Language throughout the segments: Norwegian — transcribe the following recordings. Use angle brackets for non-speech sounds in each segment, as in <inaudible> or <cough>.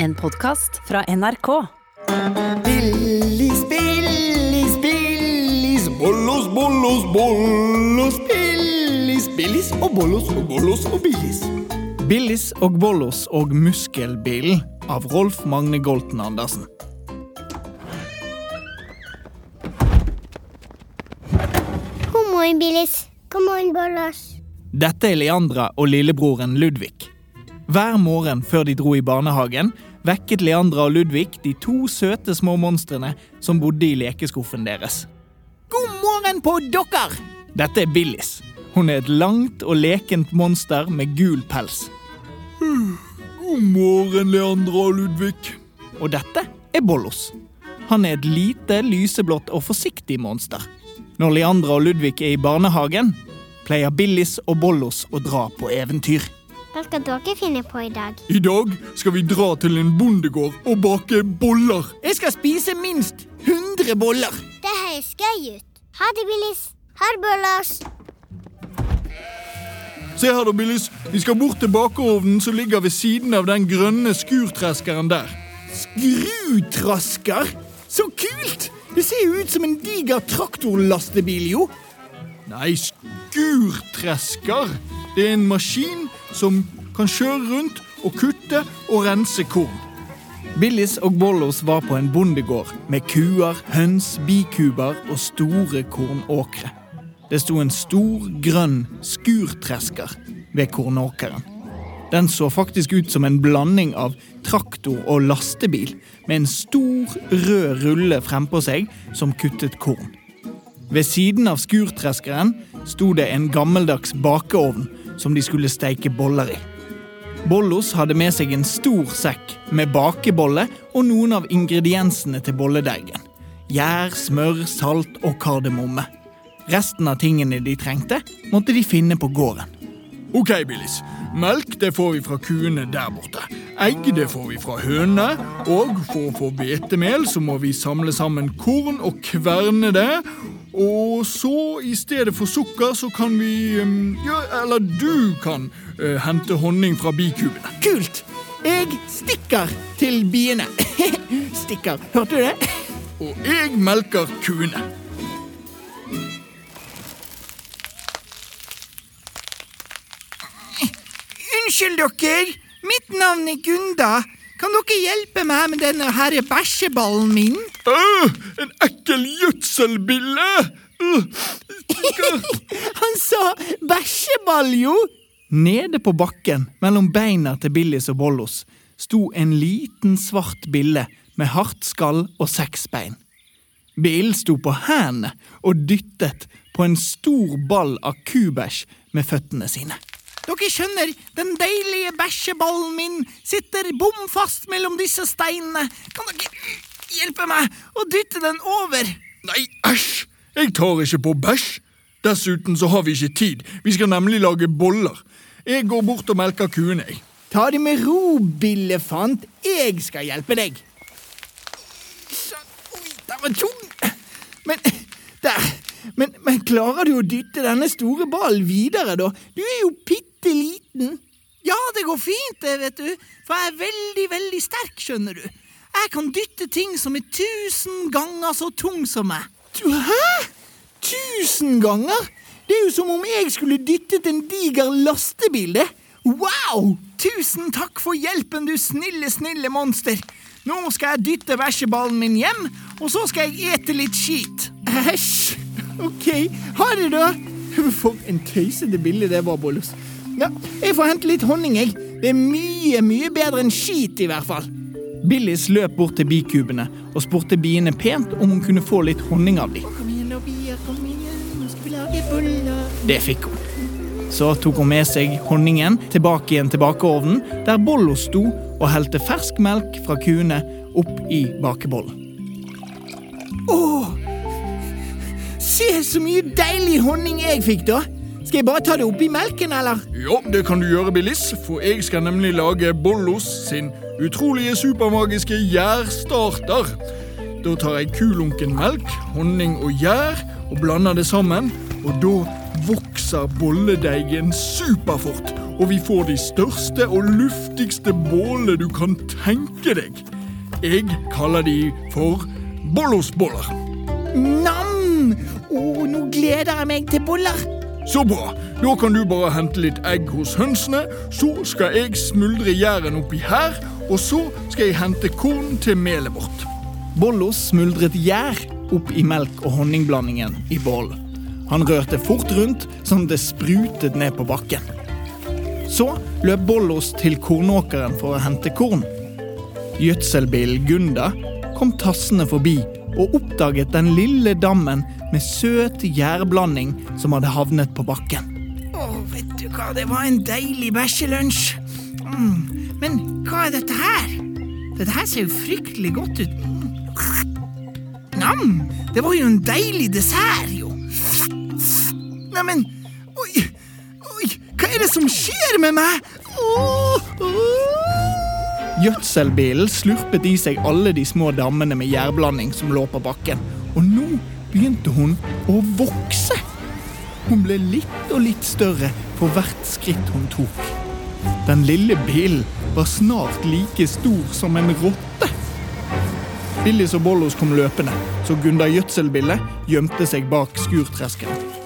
En podkast fra NRK. Billis, billis, billis, bollos, bollos, bollos, billis, billis og bollos og bollos og billis. Billis og Bollos og Muskelbilen av Rolf Magne Golten Andersen. God morgen, Billis. God morgen, Bollos. Dette er Leandra og lillebroren Ludvig. Hver morgen før de dro i barnehagen, vekket Leandra og Ludvig de to søte små monstrene som bodde i lekeskuffen deres. God morgen på dere! Dette er Billis. Hun er et langt og lekent monster med gul pels. God morgen, Leandra og Ludvig. Og dette er Bollos. Han er et lite, lyseblått og forsiktig monster. Når Leandra og Ludvig er i barnehagen, pleier Billis og Bollos å dra på eventyr. Hva skal dere finne på i dag? I dag skal vi dra til en bondegård og bake boller. Jeg skal spise minst 100 boller. Det høres gøy ut. Ha det, Billis. Ha det, Bollers. Se her da, Billis. Vi skal bort til bakeovnen som ligger ved siden av den grønne skurtreskeren der. Skrutrasker? Så kult! Det ser jo ut som en diger traktorlastebil, jo. Nei, skurtresker. Det er en maskin som kan kjøre rundt og kutte og rense korn. Billis og Bollos var på en bondegård med kuer, høns, bikuber og store kornåkre. Det sto en stor, grønn skurtresker ved kornåkeren. Den så faktisk ut som en blanding av traktor og lastebil, med en stor, rød rulle frempå seg som kuttet korn. Ved siden av skurtreskeren sto det en gammeldags bakeovn som de skulle steike boller i. Bollos hadde med seg en stor sekk med bakebolle og noen av ingrediensene til bolledeigen. Gjær, smør, salt og kardemomme. Resten av tingene de trengte, måtte de finne på gården. Ok, Billis. Melk det får vi fra kuene der borte. Egg det får vi fra hønene. Og for å få hvetemel så må vi samle sammen korn og kverne det. Og så, i stedet for sukker, så kan vi Ja, eller du kan uh, hente honning fra bikubene. Kult! Jeg stikker til biene. <laughs> stikker. Hørte du det? Og jeg melker kuene. Unnskyld dere, mitt navn er Gunda. Kan dere hjelpe meg med denne her bæsjeballen min? Øh, en ekkel gjødselbille! <laughs> Han sa bæsjeball, jo! Nede på bakken, mellom beina til Billis og Bollos, sto en liten, svart bille med hardt skall og seks bein. Bill sto på hendene og dyttet på en stor ball av kubæsj med føttene sine. Dere skjønner, den deilige bæsjeballen min sitter bom fast mellom disse steinene. Kan dere hjelpe meg å dytte den over? Nei, æsj! Jeg tar ikke på bæsj. Dessuten så har vi ikke tid. Vi skal nemlig lage boller. Jeg går bort og melker kuene, jeg. Ta det med ro, billefant. Jeg skal hjelpe deg. Oi, den var tung. Men der. Men, men klarer du å dytte denne store ballen videre, da? Du er jo bitte liten. Ja, det går fint, det, vet du. For jeg er veldig, veldig sterk, skjønner du. Jeg kan dytte ting som er tusen ganger så tung som meg. Hæ? Tusen ganger? Det er jo som om jeg skulle dyttet en diger lastebil, det. Wow! Tusen takk for hjelpen, du snille, snille monster. Nå skal jeg dytte bæsjeballen min hjem, og så skal jeg ete litt skit. Æsj. Ok, ha det, da. For en tøysete bilde det var, Bollos. Ja, jeg får hente litt honning, jeg. Det er mye, mye bedre enn skit, i hvert fall. Billis løp bort til bikubene og spurte biene pent om hun kunne få litt honning av dem. Det fikk hun. Så tok hun med seg honningen tilbake igjen til bakeovnen, der Bollo sto og helte fersk melk fra kuene opp i bakebollen. Åh! Se så mye deilig honning jeg fikk, da! Skal jeg bare ta det oppi melken, eller? Ja, det kan du gjøre, Billis, for jeg skal nemlig lage Bollos sin utrolige supermagiske gjærstarter. Da tar jeg kulunken melk, honning og gjær og blander det sammen, og da vokser bolledeigen superfort og vi får de største og luftigste bålene du kan tenke deg. Jeg kaller de for bollosboller. Nam! Å, nå gleder jeg meg til boller. Så bra. Da kan du bare hente litt egg hos hønsene. Så skal jeg smuldre gjæren oppi her, og så skal jeg hente korn til melet vårt. Bollos smuldret gjær opp i melk- og honningblandingen i bollen. Han rørte fort rundt sånn det sprutet ned på bakken. Så løp Bollos til kornåkeren for å hente korn. Gjødselbilen Gunda kom tassende forbi og oppdaget den lille dammen med søt gjærblanding som hadde havnet på bakken. Å, vet du hva, det var en deilig bæsjelunsj. Mm. Men hva er dette her? Dette her ser jo fryktelig godt ut. Mm. Nam! Det var jo en deilig dessert, jo. Neimen, oi, oi, hva er det som skjer med meg? Åh, åh. Gjødselbilen slurpet i seg alle de små dammene med gjærblanding som lå på bakken, og nå begynte hun å vokse. Hun ble litt og litt større for hvert skritt hun tok. Den lille bilen var snart like stor som en rotte. Billis og Bollos kom løpende, så Gunda Gjødselbille gjemte seg bak skurtresken.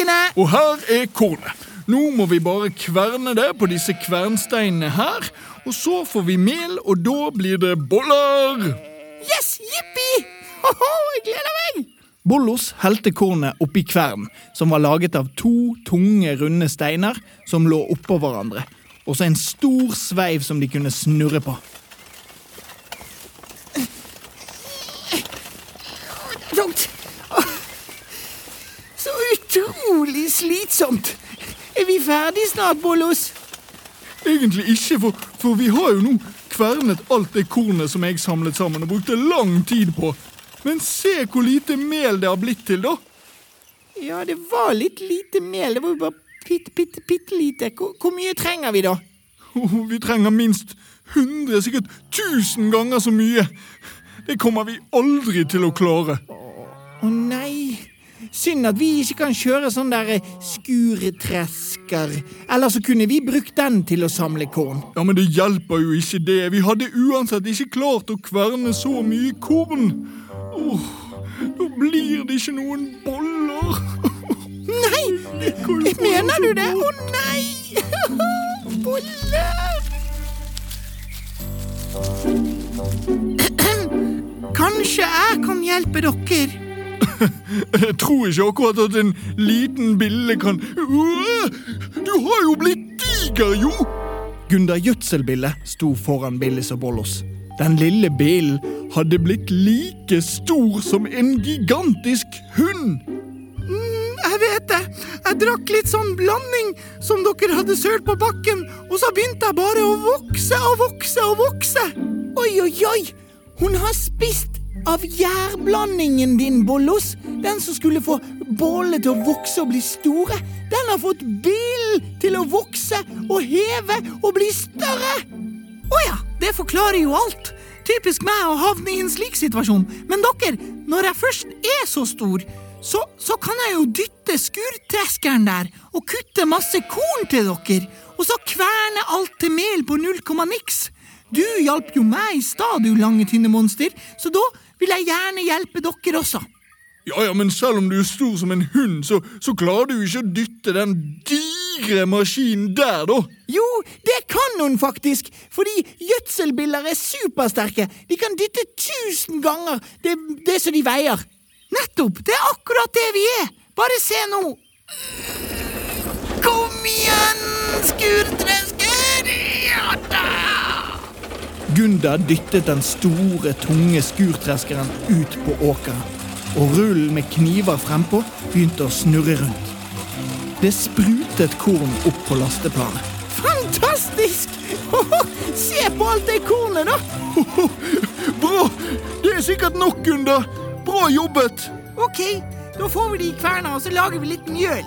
Eggene! Og her er kornet. Nå må vi bare kverne det på disse kvernsteinene her, og så får vi mel, og da blir det boller. Yes, jippi! Hoho, jeg gleder meg! Bollos helte kornet oppi kvern, som var laget av to tunge, runde steiner som lå oppå hverandre, og så en stor sveiv som de kunne snurre på. Slitsomt! Er vi ferdig snart, Bollos? Egentlig ikke, for, for vi har jo nå kvernet alt det kornet som jeg samlet sammen og brukte lang tid på. Men se hvor lite mel det har blitt til, da. Ja, det var litt lite mel. Det var jo bare bitte, bitte, bitte lite. Hvor, hvor mye trenger vi, da? Oh, Vi trenger minst 100, sikkert 1000 ganger så mye. Det kommer vi aldri til å klare. Å nei. Synd at vi ikke kan kjøre sånn der eh, skurtresker. Eller så kunne vi brukt den til å samle korn. Ja, Men det hjelper jo ikke det. Vi hadde uansett ikke klart å kverne så mye korn. Oh, da blir det ikke noen boller. Nei! <laughs> Mener du det? Å nei! <laughs> Boller! <clears throat> Kanskje jeg kan hjelpe dere? Jeg tror ikke akkurat at en liten bille kan Du har jo blitt diger, jo! Gunda Gjødselbille sto foran Billis og Bollos. Den lille bilen Hadde blitt like stor som en gigantisk hund. Jeg vet det. Jeg drakk litt sånn blanding som dere hadde sølt på bakken, og så begynte jeg bare å vokse og vokse og vokse. Oi, oi, oi! Hun har spist av gjærblandingen din, Bollos. Den som skulle få bollene til å vokse og bli store. Den har fått bilen til å vokse og heve og bli større. Å ja, det forklarer jo alt. Typisk meg å havne i en slik situasjon. Men dere, når jeg først er så stor, så, så kan jeg jo dytte skurtreskeren der og kutte masse korn til dere, og så kverne alt til mel på null komma niks. Du hjalp jo meg i stad, du lange, tynne monster, så da vil jeg gjerne hjelpe dere også. Ja, ja, men selv om du er stor som en hund, så, så klarer du ikke å dytte den digre maskinen der, da. Jo, det kan hun faktisk, fordi gjødselbiller er supersterke. De kan dytte tusen ganger det, det som de veier. Nettopp! Det er akkurat det vi er! Bare se nå! Kom igjen, skurtresker! Gunda dyttet den store, tunge skurtreskeren ut på åkeren, og rullen med kniver frempå begynte å snurre rundt. Det sprutet korn opp på lasteplanet. Fantastisk! Se på alt det kornet, da! Bra! Det er sikkert nok, Gunda. Bra jobbet. Ok, da får vi de i kverna, og så lager vi litt mjøl.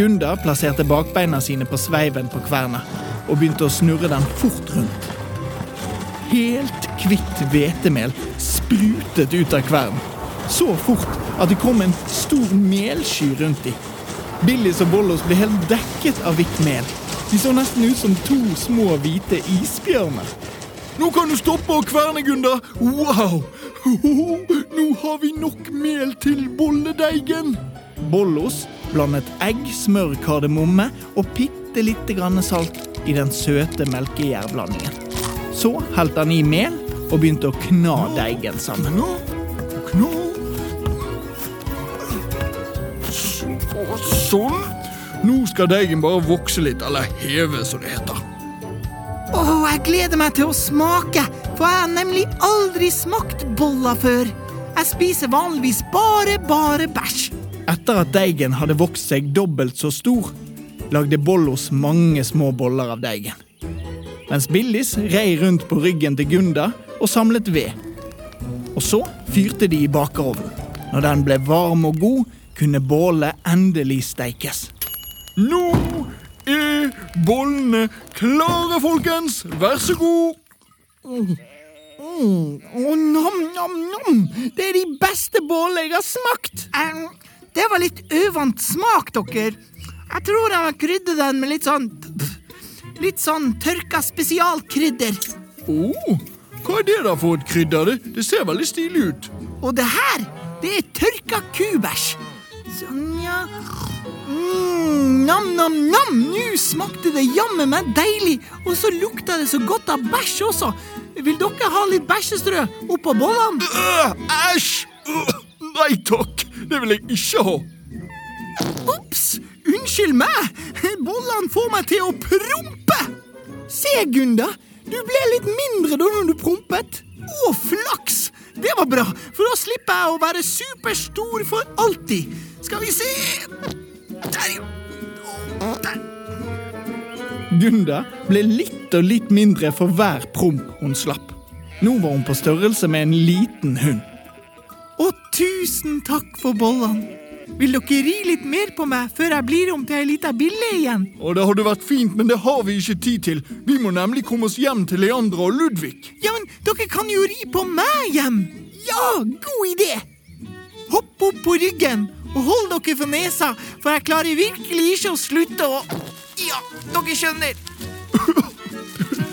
Gunda plasserte bakbeina sine på sveiven på kverna og begynte å snurre den fort rundt. Helt kvitt hvetemel sprutet ut av kvern. så fort at det kom en stor melsky rundt dem. Billis og Bollos ble helt dekket av hvitt mel. De så nesten ut som to små hvite isbjørner. Nå kan du stoppe å kverne, Gunda. Wow! <laughs> Nå har vi nok mel til bolledeigen. Bollos blandet egg, smør, kardemomme og bitte lite grann salt i den søte melkegjærblandingen. Så helte han i mel og begynte å kna deigen sammen. Kna, kna. Sånn. Nå skal deigen bare vokse litt, eller heve, som det heter. Å, jeg gleder meg til å smake, for jeg har nemlig aldri smakt boller før. Jeg spiser vanligvis bare, bare bæsj. Etter at deigen hadde vokst seg dobbelt så stor, lagde Bollos mange små boller av deigen. Mens Billis rei rundt på ryggen til Gunda og samlet ved. Og så fyrte de i bakerovnen. Når den ble varm og god, kunne bålet endelig steikes. Nå er bollene klare, folkens. Vær så god. Mm, oh, nam, nam, nam. Det er de beste bollene jeg har smakt. det var litt uvant smak, dere. Jeg tror jeg har krydret den med litt sånn Litt sånn tørka spesialkrydder. Oh, hva er det da for et krydder? Det, det ser veldig stilig ut. Og det her, det er tørka kubæsj. Sånn, ja. Mm, nam, nam, nam. Nå smakte det jammen meg deilig. Og så lukta det så godt av bæsj også. Vil dere ha litt bæsjestrø oppå bollene? Øh, Æsj! uh, nei takk, det vil jeg ikke ha. Ops! Unnskyld meg! Bollene får meg til å prompe! Se, Gunda. Du ble litt mindre da når du prompet. Å, flaks! Det var bra, for da slipper jeg å være superstor for alltid. Skal vi se Der, ja. Der. Gunda ble litt og litt mindre for hver promp hun slapp. Nå var hun på størrelse med en liten hund. Og tusen takk for bollene. Vil dere ri litt mer på meg før jeg blir om til ei lita bille igjen? Og det hadde vært fint, men det har vi ikke tid til. Vi må nemlig komme oss hjem til Leandra og Ludvig. Ja, men dere kan jo ri på meg hjem! Ja, god idé! Hopp opp på ryggen og hold dere for nesa, for jeg klarer virkelig ikke å slutte å Ja, dere skjønner. <laughs>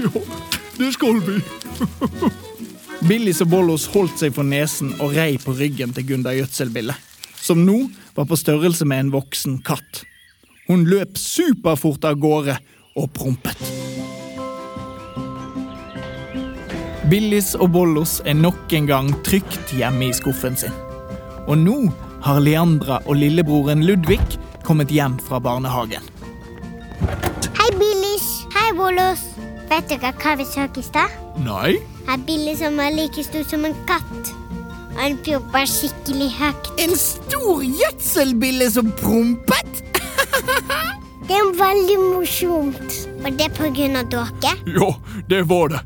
Ja, det skal vi. Billis og Bollos holdt seg for nesen og rei på ryggen til Gunda Gjødselbille, som nå var på størrelse med en voksen katt. Hun løp superfort av gårde og prompet. Billis og Bollos er nok en gang trygt hjemme i skuffen sin. Og nå har Leandra og lillebroren Ludvig kommet hjem fra barnehagen. Hei, Billis. Hei, Bollos. Vet dere hva vi så i stad? Nei, Er Billis som er like stor som en katt. Han prompa skikkelig høyt. En stor gjødselbille som prompet! <laughs> Det er veldig morsomt. Var det av dere? ja, det var det.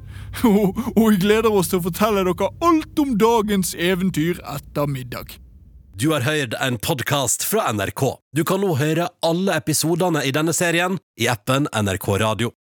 Og, og vi gleder oss til å fortelle dere alt om dagens eventyr etter middag. Du har hørt en podkast fra NRK. Du kan nå høre alle episodene i denne serien i appen NRK Radio.